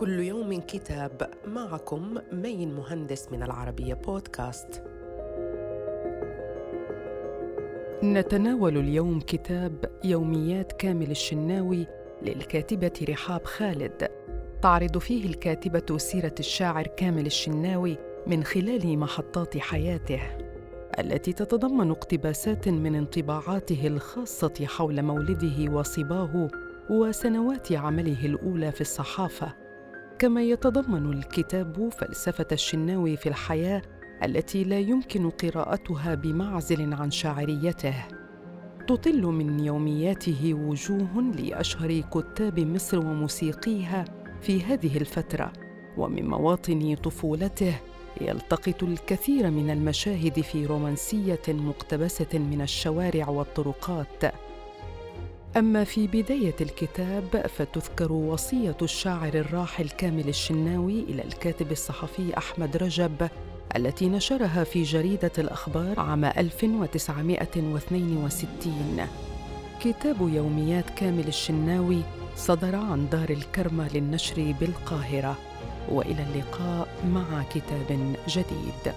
كل يوم كتاب معكم مين مهندس من العربية بودكاست. نتناول اليوم كتاب يوميات كامل الشناوي للكاتبة رحاب خالد. تعرض فيه الكاتبة سيرة الشاعر كامل الشناوي من خلال محطات حياته التي تتضمن اقتباسات من انطباعاته الخاصة حول مولده وصباه وسنوات عمله الأولى في الصحافة. كما يتضمن الكتاب فلسفة الشناوي في الحياة التي لا يمكن قراءتها بمعزل عن شاعريته. تطل من يومياته وجوه لأشهر كتاب مصر وموسيقيها في هذه الفترة ومن مواطن طفولته يلتقط الكثير من المشاهد في رومانسية مقتبسة من الشوارع والطرقات. أما في بداية الكتاب فتذكر وصية الشاعر الراحل كامل الشناوي إلى الكاتب الصحفي أحمد رجب التي نشرها في جريدة الأخبار عام 1962 كتاب يوميات كامل الشناوي صدر عن دار الكرمة للنشر بالقاهرة. وإلى اللقاء مع كتاب جديد.